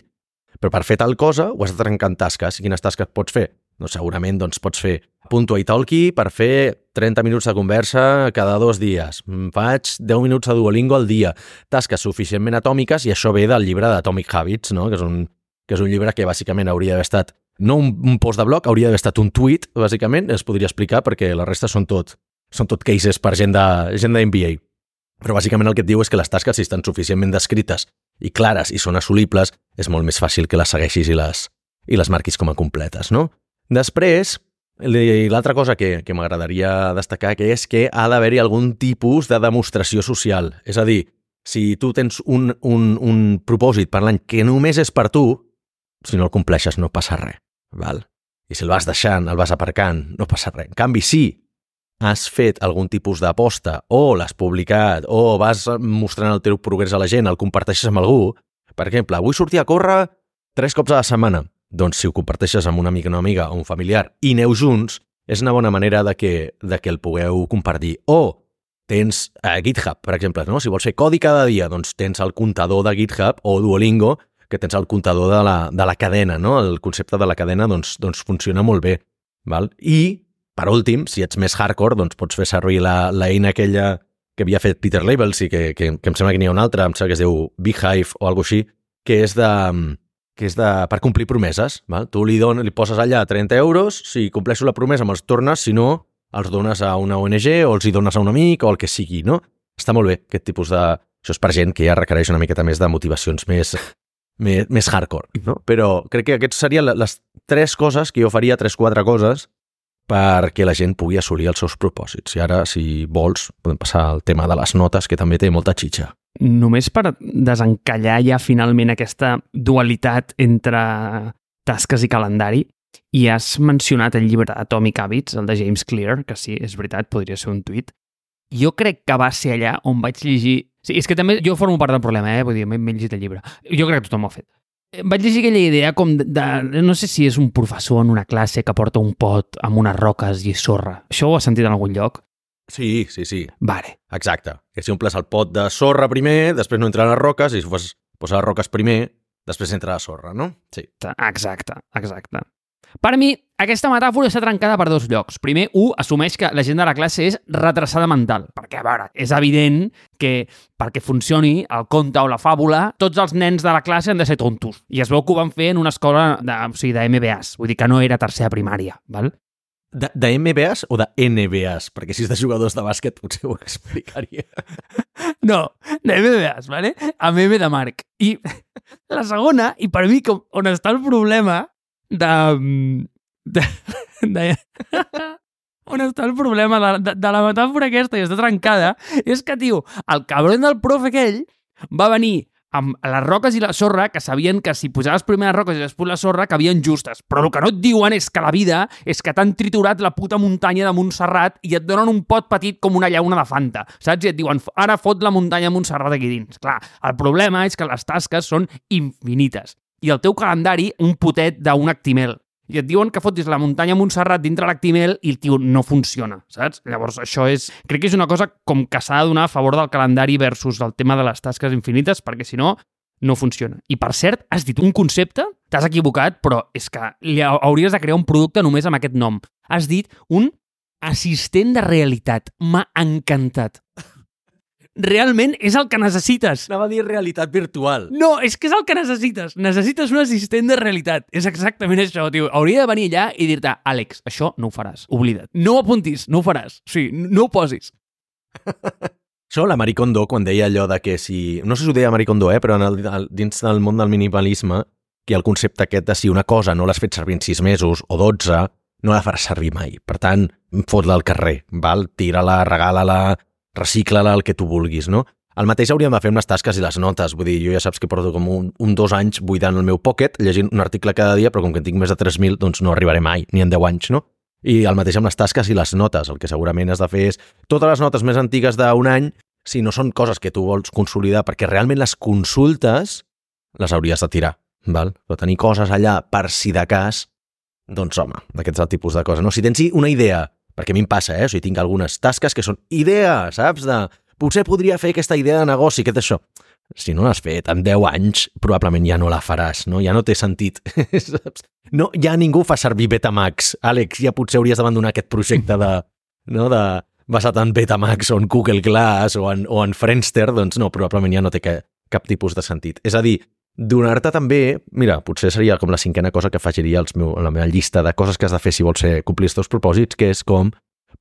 però per fer tal cosa ho has de trencar en tasques. Quines tasques pots fer? Doncs segurament doncs, pots fer punto i talkie per fer 30 minuts de conversa cada dos dies. Faig 10 minuts de Duolingo al dia. Tasques suficientment atòmiques i això ve del llibre d'Atomic Habits, no? que, és un, que és un llibre que bàsicament hauria d'haver estat no un, un post de blog, hauria d'haver estat un tuit, bàsicament, es podria explicar perquè la resta són tot, són tot cases per gent de, gent de MBA. Però bàsicament el que et diu és que les tasques, si estan suficientment descrites i clares i són assolibles, és molt més fàcil que les segueixis i les, i les marquis com a completes, no? Després, l'altra cosa que, que m'agradaria destacar que és que ha d'haver-hi algun tipus de demostració social. És a dir, si tu tens un, un, un propòsit per l'any que només és per tu, si no el compleixes no passa res, val? I si el vas deixant, el vas aparcant, no passa res. En canvi, si has fet algun tipus d'aposta o l'has publicat o vas mostrant el teu progrés a la gent, el comparteixes amb algú, per exemple, vull sortir a córrer tres cops a la setmana. Doncs si ho comparteixes amb una amiga, una amiga o un familiar i neu junts, és una bona manera de que, de que el pugueu compartir. O tens a GitHub, per exemple, no? si vols fer codi cada dia, doncs tens el comptador de GitHub o Duolingo, que tens el comptador de la, de la cadena, no? el concepte de la cadena doncs, doncs funciona molt bé. Val? I per últim, si ets més hardcore, doncs pots fer servir l'eina aquella que havia fet Peter Labels i que, que, que em sembla que n'hi ha una altra, em sembla que es diu Beehive o alguna així, que és de, que és de, per complir promeses. Val? Tu li, don, li poses allà 30 euros, si compleixo la promesa me'ls tornes, si no, els dones a una ONG o els hi dones a un amic o el que sigui, no? Està molt bé aquest tipus de... Això és per gent que ja requereix una miqueta més de motivacions més, més, més hardcore, no? Però crec que aquestes serien les tres coses que jo faria, tres, quatre coses, perquè la gent pugui assolir els seus propòsits. I ara, si vols, podem passar al tema de les notes, que també té molta xitxa. Només per desencallar ja finalment aquesta dualitat entre tasques i calendari, i has mencionat el llibre Atomic Habits, el de James Clear, que sí, és veritat, podria ser un tuit. Jo crec que va ser allà on vaig llegir... Sí, és que també jo formo part del problema, eh? Vull dir, m'he llegit el llibre. Jo crec que tothom ho ha fet vaig llegir aquella idea com de, de... No sé si és un professor en una classe que porta un pot amb unes roques i sorra. Això ho has sentit en algun lloc? Sí, sí, sí. Vale. Exacte. Que si omples el pot de sorra primer, després no entren les roques, i si fos posar les roques primer, després entra la sorra, no? Sí. Exacte, exacte. Per mi, aquesta metàfora està trencada per dos llocs. Primer, un assumeix que la gent de la classe és retrasada mental, perquè, a veure, és evident que perquè funcioni el conte o la fàbula, tots els nens de la classe han de ser tontos. I es veu que ho van fer en una escola de, o sigui, de MBAs, vull dir que no era tercera primària, val? De, de MBAs o de NBAs? Perquè si és de jugadors de bàsquet potser ho explicaria. <laughs> No, de MBAs, vale? Amb M de Marc. I <laughs> la segona, i per mi com, on està el problema, de... de, de on està el problema de, de, de la metàfora aquesta i està trencada, és que, tio, el cabron del profe aquell va venir amb les roques i la sorra, que sabien que si posaves primer les roques i després la sorra, havien justes. Però el que no et diuen és que la vida és que t'han triturat la puta muntanya de Montserrat i et donen un pot petit com una llauna de Fanta, saps? I et diuen, ara fot la muntanya de Montserrat aquí dins. Clar, el problema és que les tasques són infinites. I el teu calendari, un potet d'un actimel i et diuen que fotis la muntanya Montserrat dintre l'Actimel i el tio no funciona, saps? Llavors, això és... Crec que és una cosa com que s'ha de donar a favor del calendari versus el tema de les tasques infinites, perquè si no, no funciona. I per cert, has dit un concepte, t'has equivocat, però és que li hauries de crear un producte només amb aquest nom. Has dit un assistent de realitat. M'ha encantat realment és el que necessites. Anava a dir realitat virtual. No, és que és el que necessites. Necessites un assistent de realitat. És exactament això, tio. Hauria de venir allà i dir-te, Àlex, això no ho faràs. Oblida't. No ho apuntis, no ho faràs. Sí, no ho posis. <laughs> Això, la Marie Kondo, quan deia allò de que si... No sé si ho deia Marie Kondo, eh? però en el, dins del món del minimalisme, que el concepte aquest de si una cosa no l'has fet servir en 6 mesos o 12, no la faràs servir mai. Per tant, fot-la al carrer, val? tira-la, regala-la, recicla-la el que tu vulguis, no? El mateix hauríem de fer amb les tasques i les notes. Vull dir, jo ja saps que porto com un, un dos anys buidant el meu pocket, llegint un article cada dia, però com que en tinc més de 3.000, doncs no arribaré mai, ni en 10 anys, no? I el mateix amb les tasques i les notes. El que segurament has de fer és totes les notes més antigues d'un any, si no són coses que tu vols consolidar, perquè realment les consultes les hauries de tirar, val? Però tenir coses allà per si de cas, doncs home, d'aquests tipus de coses. No? Si tens una idea perquè a mi em passa, eh? O sigui, tinc algunes tasques que són idees, saps? De, potser podria fer aquesta idea de negoci, és això? Si no l'has fet en 10 anys, probablement ja no la faràs, no? Ja no té sentit, <laughs> saps? No, ja ningú fa servir Betamax. Àlex, ja potser hauries d'abandonar aquest projecte de, no, de, basat en Betamax o en Google Glass o en, o en Friendster, doncs no, probablement ja no té que, cap tipus de sentit. És a dir, donar-te també, mira, potser seria com la cinquena cosa que afegiria als meu, a la meva llista de coses que has de fer si vols ser, complir els teus propòsits, que és com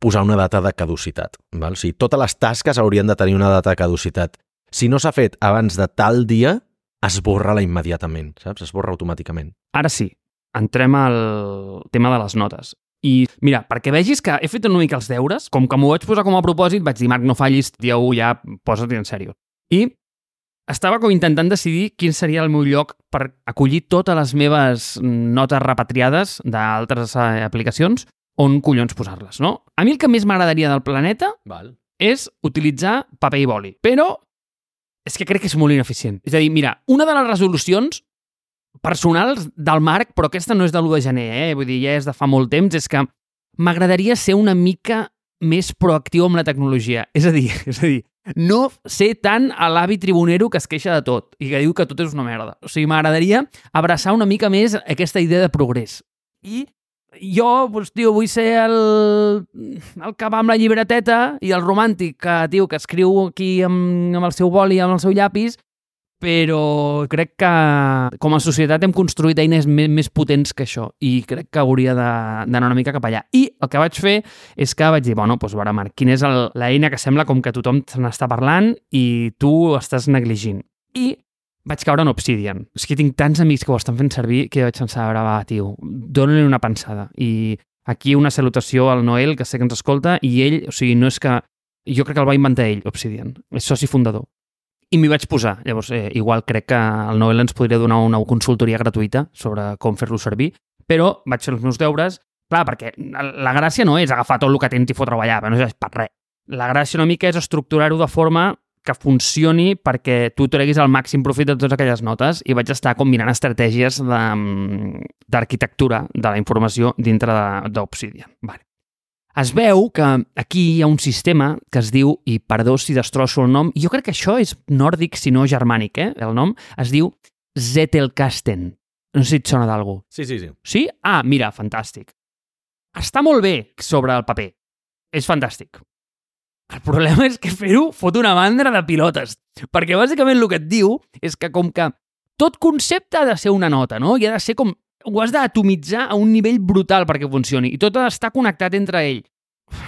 posar una data de caducitat. Val? O sigui, totes les tasques haurien de tenir una data de caducitat. Si no s'ha fet abans de tal dia, esborra-la immediatament, saps? Esborra automàticament. Ara sí, entrem al tema de les notes. I mira, perquè vegis que he fet una mica els deures, com que m'ho vaig posar com a propòsit, vaig dir, Marc, no fallis, dia 1 ja posa't en sèrio. I estava com intentant decidir quin seria el meu lloc per acollir totes les meves notes repatriades d'altres eh, aplicacions, on collons posar-les, no? A mi el que més m'agradaria del planeta Val. és utilitzar paper i boli, però és que crec que és molt ineficient. És a dir, mira, una de les resolucions personals del Marc, però aquesta no és de l'1 de gener, eh? vull dir, ja és de fa molt temps, és que m'agradaria ser una mica més proactiu amb la tecnologia. És a dir, <laughs> és a dir, no ser tant a l'avi tribunero que es queixa de tot i que diu que tot és una merda. O sigui, m'agradaria abraçar una mica més aquesta idea de progrés. I jo, doncs, tio, vull ser el, el que va amb la llibreteta i el romàntic que, tio, que escriu aquí amb, amb el seu boli, amb el seu llapis però crec que com a societat hem construït eines més, més potents que això i crec que hauria d'anar una mica cap allà. I el que vaig fer és que vaig dir, bueno, doncs, veure, Marc, quina és l'eina que sembla com que tothom se n'està parlant i tu estàs negligint. I vaig caure en Obsidian. És que tinc tants amics que ho estan fent servir que vaig pensar, a veure, va, tio, dona-li una pensada. I aquí una salutació al Noel, que sé que ens escolta, i ell, o sigui, no és que... Jo crec que el va inventar ell, Obsidian. És soci fundador i m'hi vaig posar. Llavors, eh, igual crec que el Noel ens podria donar una consultoria gratuïta sobre com fer-lo servir, però vaig fer els meus deures, clar, perquè la gràcia no és agafar tot el que tens i fotre-ho allà, no és per res. La gràcia una mica és estructurar-ho de forma que funcioni perquè tu treguis el màxim profit de totes aquelles notes i vaig estar combinant estratègies d'arquitectura de, de la informació dintre d'Obsidian. Vale es veu que aquí hi ha un sistema que es diu, i perdó si destrosso el nom, jo crec que això és nòrdic, si no germànic, eh? el nom, es diu Zettelkasten. No sé si et sona d'algú. Sí, sí, sí. Sí? Ah, mira, fantàstic. Està molt bé sobre el paper. És fantàstic. El problema és que fer-ho fot una mandra de pilotes. Perquè bàsicament el que et diu és que com que tot concepte ha de ser una nota, no? I ha de ser com ho has d'atomitzar a un nivell brutal perquè funcioni i tot està connectat entre ell.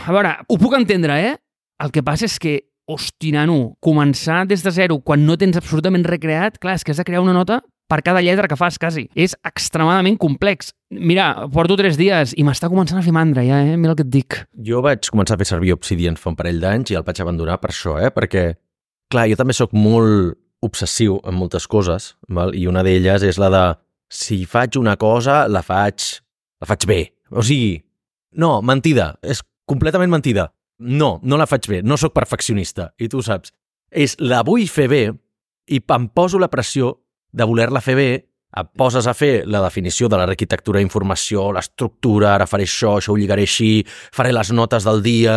A veure, ho puc entendre, eh? El que passa és que, hosti, nano, començar des de zero quan no tens absolutament recreat, clar, és que has de crear una nota per cada lletra que fas, quasi. És extremadament complex. Mira, porto tres dies i m'està començant a fer mandra, ja, eh? Mira el que et dic. Jo vaig començar a fer servir Obsidian fa un parell d'anys i el vaig abandonar per això, eh? Perquè, clar, jo també sóc molt obsessiu en moltes coses, val? i una d'elles és la de si faig una cosa, la faig, la faig bé. O sigui, no, mentida, és completament mentida. No, no la faig bé, no sóc perfeccionista, i tu saps. És la vull fer bé i em poso la pressió de voler-la fer bé, et poses a fer la definició de l'arquitectura d'informació, l'estructura, ara faré això, això ho lligaré així, faré les notes del dia,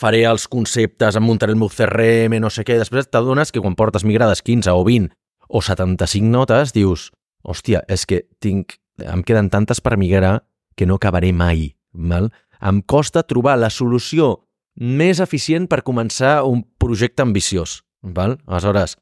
faré els conceptes, em muntaré el meu CRM, no sé què. Després t'adones que quan portes migrades 15 o 20 o 75 notes, dius, hòstia, és que tinc, em queden tantes per migrar que no acabaré mai. Val? Em costa trobar la solució més eficient per començar un projecte ambiciós. Val? Aleshores,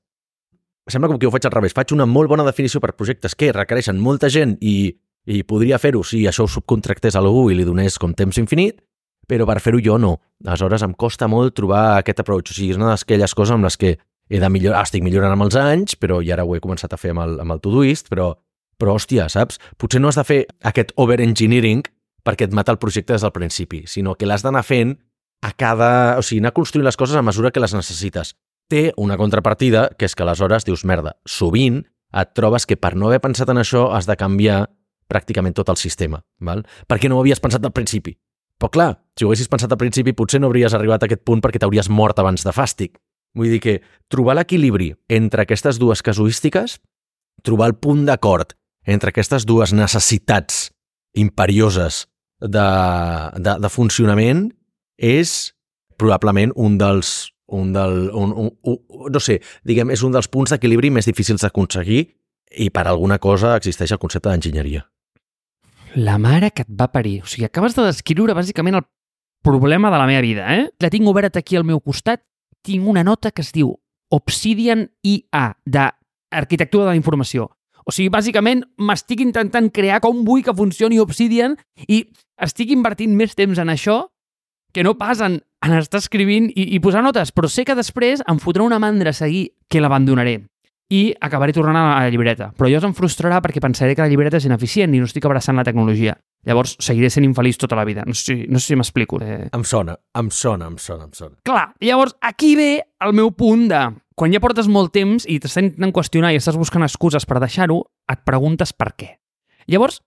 sembla com que ho faig al revés. Faig una molt bona definició per projectes que requereixen molta gent i, i podria fer-ho si això ho subcontractés a algú i li donés com temps infinit, però per fer-ho jo no. Aleshores em costa molt trobar aquest approach. O sigui, és una d'aquelles coses amb les que he de millorar, ah, estic millorant amb els anys, però i ara ho he començat a fer amb el, amb el Todoist, però, però hòstia, saps? Potser no has de fer aquest over-engineering perquè et mata el projecte des del principi, sinó que l'has d'anar fent a cada... O sigui, anar construint les coses a mesura que les necessites. Té una contrapartida, que és que aleshores dius, merda, sovint et trobes que per no haver pensat en això has de canviar pràcticament tot el sistema, val? perquè no ho havies pensat al principi. Però clar, si ho haguessis pensat al principi potser no hauries arribat a aquest punt perquè t'hauries mort abans de fàstic. Vull dir que trobar l'equilibri entre aquestes dues casuístiques, trobar el punt d'acord entre aquestes dues necessitats imperioses de, de, de funcionament és probablement un dels un del, un, un, un, no sé, diguem, és un dels punts d'equilibri més difícils d'aconseguir i per alguna cosa existeix el concepte d'enginyeria. La mare que et va parir. O sigui, acabes de descriure bàsicament el problema de la meva vida, eh? La tinc oberta aquí al meu costat tinc una nota que es diu Obsidian IA, d'arquitectura de la informació. O sigui, bàsicament, m'estic intentant crear com vull que funcioni Obsidian i estic invertint més temps en això que no pas en, en estar escrivint i, i posar notes, però sé que després em fotrà una mandra seguir que l'abandonaré i acabaré tornant a la llibreta. Però jo em frustrarà perquè pensaré que la llibreta és ineficient i no estic abraçant la tecnologia. Llavors seguiré sent infeliç tota la vida. No sé, no sé si m'explico. Eh? Em sona, em sona, em sona, em sona. Clar, llavors aquí ve el meu punt de... Quan ja portes molt temps i t'estàs intentant qüestionar i estàs buscant excuses per deixar-ho, et preguntes per què. Llavors,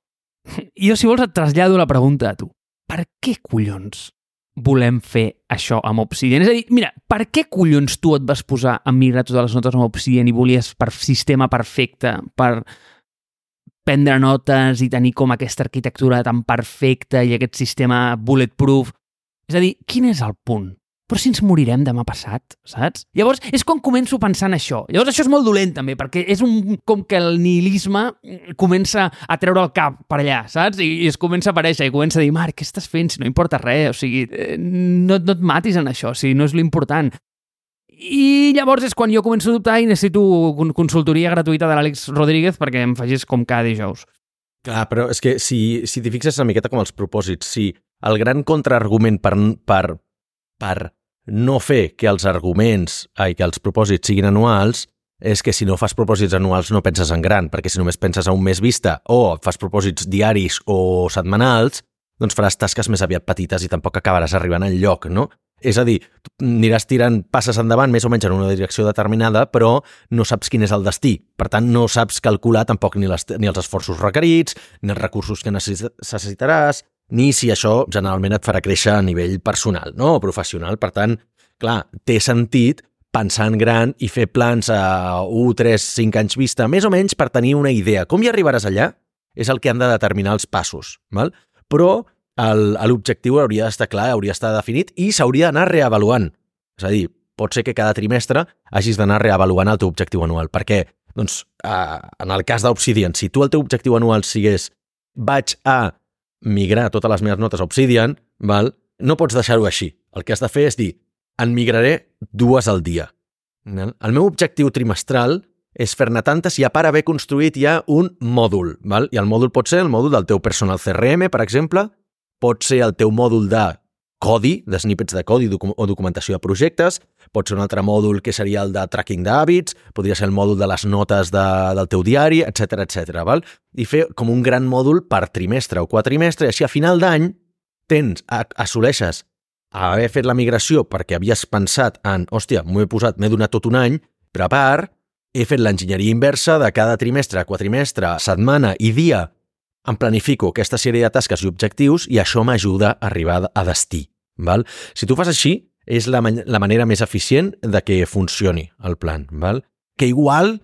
<laughs> jo si vols et trasllado la pregunta a tu. Per què collons volem fer això amb Obsidian? És a dir, mira, per què collons tu et vas posar a migrar totes les notes amb Obsidian i volies per sistema perfecte, per prendre notes i tenir com aquesta arquitectura tan perfecta i aquest sistema bulletproof. És a dir, quin és el punt? Però si ens morirem demà passat, saps? Llavors, és quan començo en això. Llavors, això és molt dolent, també, perquè és un, com que el nihilisme comença a treure el cap per allà, saps? I, i es comença a aparèixer i comença a dir, Marc, què estàs fent? Si no importa res, o sigui, eh, no, no et matis en això, sigui, no és l'important. I llavors és quan jo començo a dubtar i necessito consultoria gratuïta de l'Àlex Rodríguez perquè em facis com cada dijous. Clar, però és que si, si t'hi fixes una miqueta com els propòsits, si el gran contraargument per, per, per no fer que els arguments, ai, que els propòsits siguin anuals, és que si no fas propòsits anuals no penses en gran, perquè si només penses a un mes vista o fas propòsits diaris o setmanals, doncs faràs tasques més aviat petites i tampoc acabaràs arribant al lloc, no? És a dir, aniràs tirant passes endavant més o menys en una direcció determinada, però no saps quin és el destí. Per tant, no saps calcular tampoc ni, les, ni els esforços requerits, ni els recursos que necessitaràs, ni si això generalment et farà créixer a nivell personal no? o professional. Per tant, clar, té sentit pensar en gran i fer plans a 1, 3, 5 anys vista, més o menys per tenir una idea. Com hi arribaràs allà? És el que han de determinar els passos. Val? Però l'objectiu hauria d'estar clar, hauria d'estar definit i s'hauria d'anar reavaluant. És a dir, pot ser que cada trimestre hagis d'anar reavaluant el teu objectiu anual. Perquè, doncs, eh, en el cas d'Obsidian, si tu el teu objectiu anual sigués vaig a migrar totes les meves notes a Obsidian, val? no pots deixar-ho així. El que has de fer és dir, en migraré dues al dia. El meu objectiu trimestral és fer-ne tantes i a part haver construït ja un mòdul. Val? I el mòdul pot ser el mòdul del teu personal CRM, per exemple, pot ser el teu mòdul de codi, de snippets de codi o documentació de projectes, pot ser un altre mòdul que seria el de tracking d'hàbits, podria ser el mòdul de les notes de, del teu diari, etc etc. val? I fer com un gran mòdul per trimestre o quatrimestre, i així a final d'any tens, assoleixes haver fet la migració perquè havies pensat en, hòstia, m'ho he posat, m'he donat tot un any, però a part he fet l'enginyeria inversa de cada trimestre, quatrimestre, setmana i dia em planifico aquesta sèrie de tasques i objectius i això m'ajuda a arribar a destí. Val? Si tu fas així, és la, man la manera més eficient de que funcioni el plan. Val? Que igual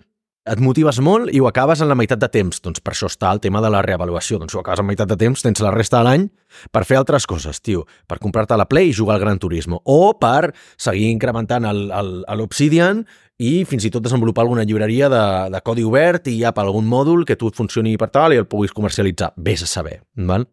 et motives molt i ho acabes en la meitat de temps. Doncs per això està el tema de la reavaluació. Doncs ho acabes en meitat de temps, tens la resta de l'any per fer altres coses, tio. Per comprar-te la Play i jugar al Gran Turismo. O per seguir incrementant l'Obsidian i fins i tot desenvolupar alguna llibreria de, de codi obert i ja per algun mòdul que tu et funcioni per tal i el puguis comercialitzar. Ves a saber, val?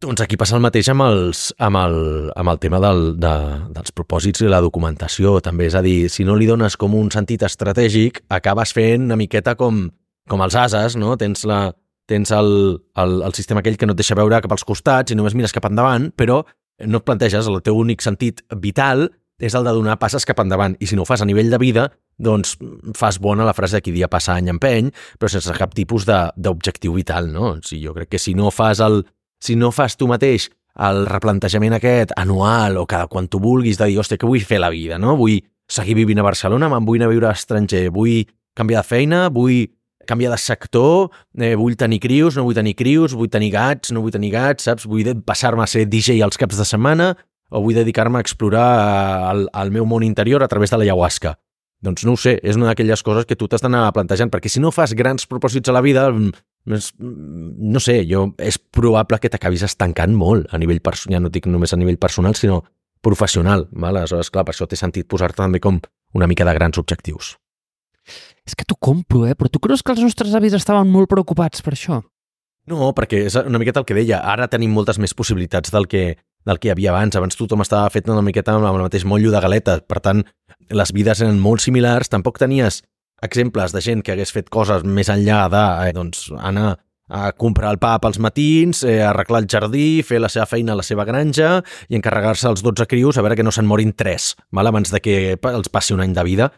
Doncs aquí passa el mateix amb, els, amb, el, amb el tema del, de, dels propòsits i la documentació, també. És a dir, si no li dones com un sentit estratègic, acabes fent una miqueta com, com els ases, no? Tens, la, tens el, el, el sistema aquell que no et deixa veure cap als costats i només mires cap endavant, però no et planteges el teu únic sentit vital és el de donar passes cap endavant. I si no ho fas a nivell de vida, doncs fas bona la frase de qui dia passa any empeny, però sense cap tipus d'objectiu vital, no? O sigui, jo crec que si no fas el, si no fas tu mateix el replantejament aquest anual o cada quan tu vulguis de dir, hòstia, què vull fer la vida, no? Vull seguir vivint a Barcelona, me'n vull anar a viure a estranger, vull canviar de feina, vull canviar de sector, eh, vull tenir crios, no vull tenir crios, vull tenir gats, no vull tenir gats, saps? Vull passar-me a ser DJ als caps de setmana o vull dedicar-me a explorar el, el meu món interior a través de la ayahuasca. Doncs no ho sé, és una d'aquelles coses que tu t'has d'anar plantejant, perquè si no fas grans propòsits a la vida, és, no sé, jo, és probable que t'acabis estancant molt a nivell personal, ja no dic només a nivell personal, sinó professional. Val? Aleshores, clar, per això té sentit posar-te també com una mica de grans objectius. És que t'ho compro, eh? Però tu creus que els nostres avis estaven molt preocupats per això? No, perquè és una miqueta el que deia. Ara tenim moltes més possibilitats del que, del que hi havia abans. Abans tothom estava fet una miqueta amb el mateix motllo de galeta. Per tant, les vides eren molt similars. Tampoc tenies exemples de gent que hagués fet coses més enllà de eh, doncs, anar a comprar el pa pels matins, eh, arreglar el jardí, fer la seva feina a la seva granja i encarregar-se els 12 crios a veure que no se'n morin 3, mal abans de que els passi un any de vida.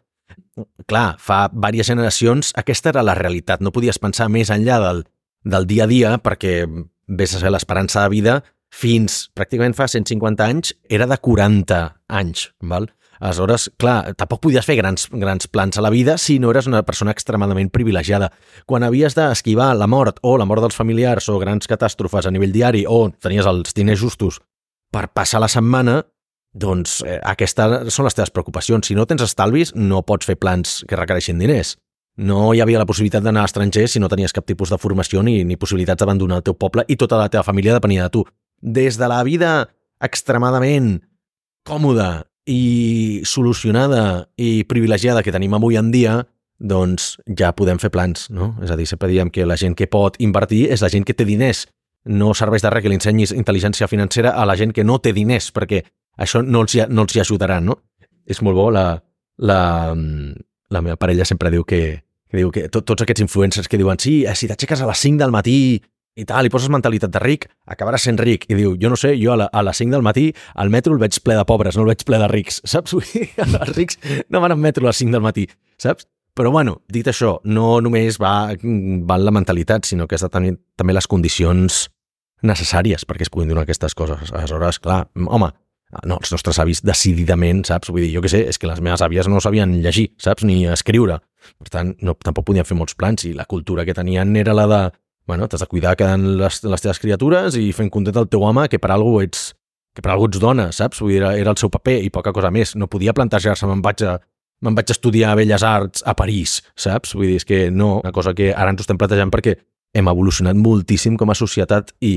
Clar, fa diverses generacions aquesta era la realitat, no podies pensar més enllà del, del dia a dia perquè vés a ser l'esperança de vida fins pràcticament fa 150 anys era de 40 anys, val? Aleshores, clar, tampoc podies fer grans, grans plans a la vida si no eres una persona extremadament privilegiada. Quan havies d'esquivar la mort o la mort dels familiars o grans catàstrofes a nivell diari o tenies els diners justos per passar la setmana, doncs eh, aquestes són les teves preocupacions. Si no tens estalvis, no pots fer plans que requereixin diners. No hi havia la possibilitat d'anar a estranger si no tenies cap tipus de formació ni, ni possibilitats d'abandonar el teu poble i tota la teva família depenia de tu. Des de la vida extremadament còmoda i solucionada i privilegiada que tenim avui en dia, doncs ja podem fer plans, no? És a dir, sempre diem que la gent que pot invertir és la gent que té diners. No serveix de res que li ensenyis intel·ligència financera a la gent que no té diners, perquè això no els, no els hi ajudarà, no? És molt bo, la, la, la meva parella sempre diu que, que diu que to, tots aquests influencers que diuen sí, si t'aixeques a les 5 del matí i tal, i poses mentalitat de ric, acabaràs sent ric. I diu, jo no sé, jo a, la, a les 5 del matí al metro el veig ple de pobres, no el veig ple de rics, <laughs> saps? Els rics no van al metro a les 5 del matí, saps? Però bueno, dit això, no només va, va la mentalitat, sinó que has de tenir també les condicions necessàries perquè es puguin donar aquestes coses. Aleshores, clar, home, no, els nostres avis decididament, saps? Vull dir, jo què sé, és que les meves àvies no sabien llegir, saps? Ni escriure. Per tant, no, tampoc podien fer molts plans i la cultura que tenien era la de bueno, t'has de cuidar quedant les, les teves criatures i fent content el teu home que per algú ets, que per algú ets dona, saps? Vull dir, era, era el seu paper i poca cosa més. No podia plantejar-se, me'n vaig a me'n vaig a estudiar Belles Arts a París, saps? Vull dir, és que no, una cosa que ara ens ho estem plantejant perquè hem evolucionat moltíssim com a societat i,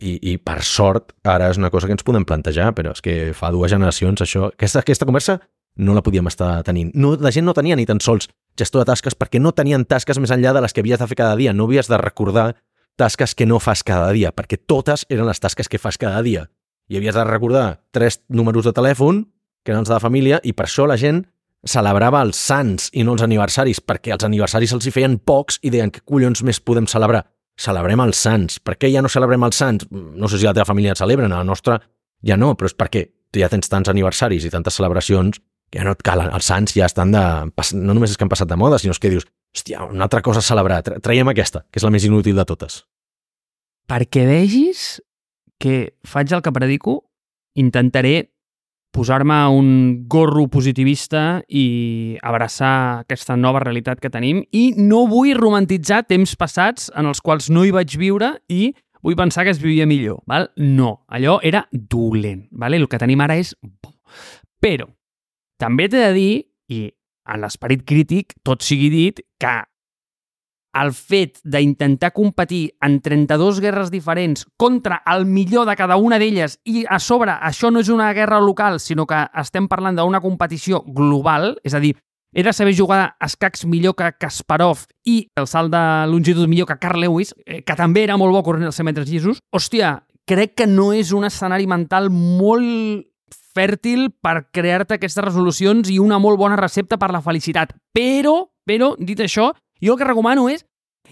i, i per sort ara és una cosa que ens podem plantejar, però és que fa dues generacions això... Aquesta, aquesta conversa no la podíem estar tenint. No, la gent no tenia ni tan sols gestor de tasques perquè no tenien tasques més enllà de les que havies de fer cada dia. No havies de recordar tasques que no fas cada dia, perquè totes eren les tasques que fas cada dia. I havies de recordar tres números de telèfon, que eren els de la família, i per això la gent celebrava els sants i no els aniversaris, perquè els aniversaris els hi feien pocs i deien que collons més podem celebrar? Celebrem els sants. Per què ja no celebrem els sants? No sé si la teva família et celebra, la nostra ja no, però és perquè ja tens tants aniversaris i tantes celebracions ja no et calen. Els sants ja estan de... No només és que han passat de moda, sinó que dius, hòstia, una altra cosa a celebrar. Traiem aquesta, que és la més inútil de totes. Perquè vegis que faig el que predico, intentaré posar-me un gorro positivista i abraçar aquesta nova realitat que tenim i no vull romantitzar temps passats en els quals no hi vaig viure i vull pensar que es vivia millor. Val? No, allò era dolent. Vale? El que tenim ara és. Però també t'he de dir, i en l'esperit crític, tot sigui dit, que el fet d'intentar competir en 32 guerres diferents contra el millor de cada una d'elles i a sobre això no és una guerra local, sinó que estem parlant d'una competició global, és a dir, era saber jugar escacs millor que Kasparov i el salt de longitud millor que Carl Lewis, eh, que també era molt bo corrent els 100 metres llisos, hòstia, crec que no és un escenari mental molt fèrtil per crear-te aquestes resolucions i una molt bona recepta per la felicitat. Però, però, dit això, jo el que recomano és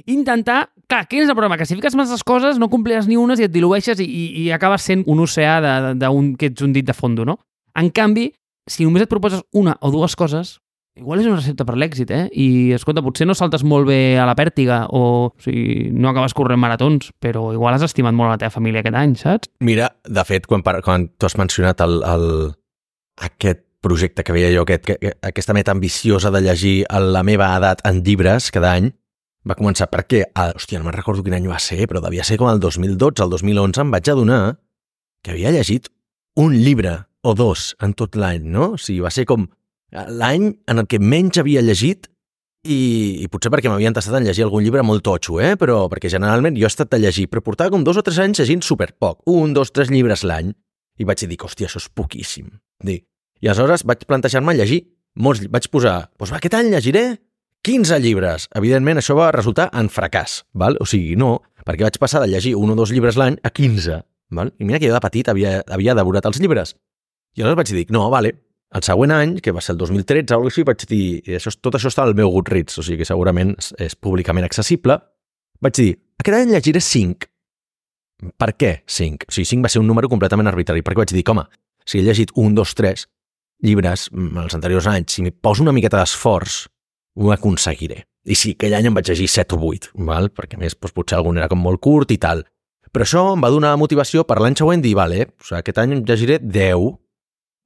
intentar... Clar, quin és el problema? Que si fiques masses coses no compliràs ni unes i et dilueixes i, i, i acabes sent un oceà de, de, de un, que ets un dit de fondo, no? En canvi, si només et proposes una o dues coses, igual és una recepta per l'èxit, eh? I, escolta, potser no saltes molt bé a la pèrtiga o, o sigui, no acabes corrent maratons, però igual has estimat molt la teva família aquest any, saps? Mira, de fet, quan, quan tu has mencionat el, el, aquest projecte que veia jo, aquest, que, aquesta meta ambiciosa de llegir a la meva edat en llibres cada any, va començar perquè, ah, hòstia, no me'n recordo quin any va ser, però devia ser com el 2012, el 2011, em vaig adonar que havia llegit un llibre o dos en tot l'any, no? O sigui, va ser com l'any en el que menys havia llegit i, i potser perquè m'havia tastat en llegir algun llibre molt totxo, eh? però perquè generalment jo he estat de llegir, però portava com dos o tres anys llegint superpoc, un, dos, tres llibres l'any, i vaig dir, hòstia, això és poquíssim. Dic, i aleshores vaig plantejar-me llegir molts, vaig posar, doncs va, aquest any llegiré 15 llibres. Evidentment, això va resultar en fracàs, val? o sigui, no, perquè vaig passar de llegir un o dos llibres l'any a 15. Val? I mira que jo de petit havia, havia devorat els llibres. I aleshores vaig dir, no, vale, el següent any, que va ser el 2013 o així, vaig dir, això, tot això està al meu Goodreads, o sigui que segurament és, és públicament accessible, vaig dir, aquest any llegiré 5. Per què 5? O sigui, 5 va ser un número completament arbitrari, perquè vaig dir, home, si he llegit 1, 2, 3, llibres mm, els anteriors anys, si m'hi poso una miqueta d'esforç, ho aconseguiré. I sí, aquell any em vaig llegir 7 o 8, val? perquè a més doncs, potser algun era com molt curt i tal. Però això em va donar motivació per l'any següent dir, vale, o sigui, aquest any em llegiré 10,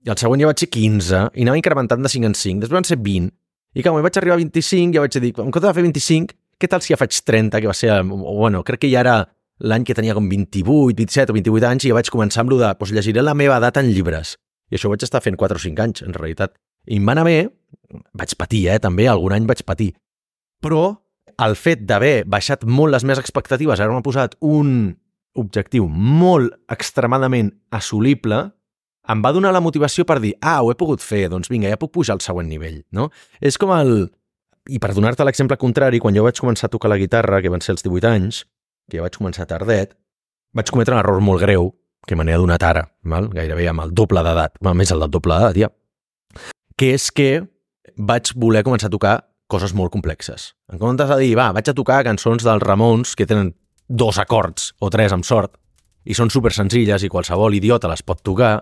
i el següent ja vaig ser 15, i anava incrementant de 5 en 5, després van ser 20, i quan vaig arribar a 25 ja vaig dir, en compte de fer 25, què tal si ja faig 30, que va ser, bueno, crec que ja era l'any que tenia com 28, 27 o 28 anys, i ja vaig començar amb lo de, doncs llegiré la meva edat en llibres. I això ho vaig estar fent 4 o 5 anys, en realitat. I em va anar bé, vaig patir, eh, també, algun any vaig patir. Però el fet d'haver baixat molt les meves expectatives, ara m'ha posat un objectiu molt extremadament assolible, em va donar la motivació per dir, ah, ho he pogut fer, doncs vinga, ja puc pujar al següent nivell, no? És com el... I per donar-te l'exemple contrari, quan jo vaig començar a tocar la guitarra, que van ser els 18 anys, que ja vaig començar tardet, vaig cometre un error molt greu, que me n'he adonat ara, val? gairebé amb el doble d'edat, més el del doble d'edat, ja, que és que vaig voler començar a tocar coses molt complexes. En comptes de dir, va, vaig a tocar cançons dels Ramons que tenen dos acords o tres amb sort i són super senzilles i qualsevol idiota les pot tocar,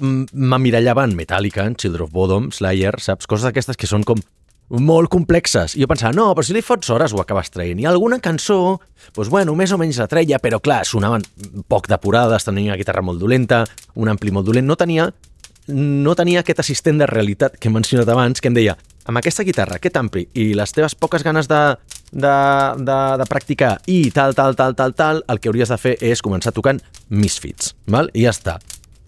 m'emmirallava en Metallica, en Children of Bodom, Slayer, saps? Coses d'aquestes que són com molt complexes. I jo pensava, no, però si li fots hores ho acabes traient. I alguna cançó, doncs bueno, més o menys la treia, però clar, sonaven poc depurades, tenia una guitarra molt dolenta, un ampli molt dolent, no tenia no tenia aquest assistent de realitat que he mencionat abans, que em deia, amb aquesta guitarra, aquest ampli, i les teves poques ganes de, de, de, de practicar i tal, tal, tal, tal, tal, el que hauries de fer és començar tocant Misfits, val? i ja està.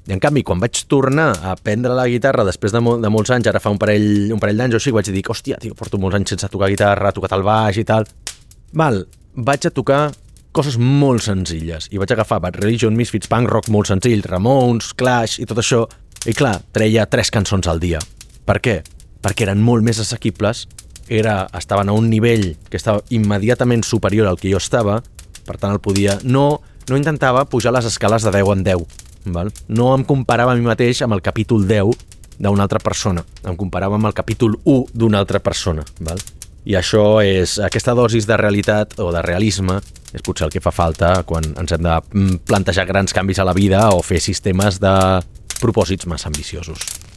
I en canvi, quan vaig tornar a aprendre la guitarra després de, mol, de molts anys, ara fa un parell, un parell d'anys o així, vaig dir, hòstia, tio, porto molts anys sense tocar guitarra, tocat el baix i tal. Val, vaig a tocar coses molt senzilles. I vaig agafar Bad Religion, Misfits, Punk Rock molt senzill, Ramones, Clash i tot això. I clar, treia tres cançons al dia. Per què? Perquè eren molt més assequibles, era, estaven a un nivell que estava immediatament superior al que jo estava, per tant el podia... No, no intentava pujar les escales de 10 en 10, Val? No em comparava a mi mateix amb el capítol 10 d'una altra persona. Em comparava amb el capítol 1 d'una altra persona. Val? I això és, aquesta dosis de realitat o de realisme és potser el que fa falta quan ens hem de mm, plantejar grans canvis a la vida o fer sistemes de propòsits massa ambiciosos.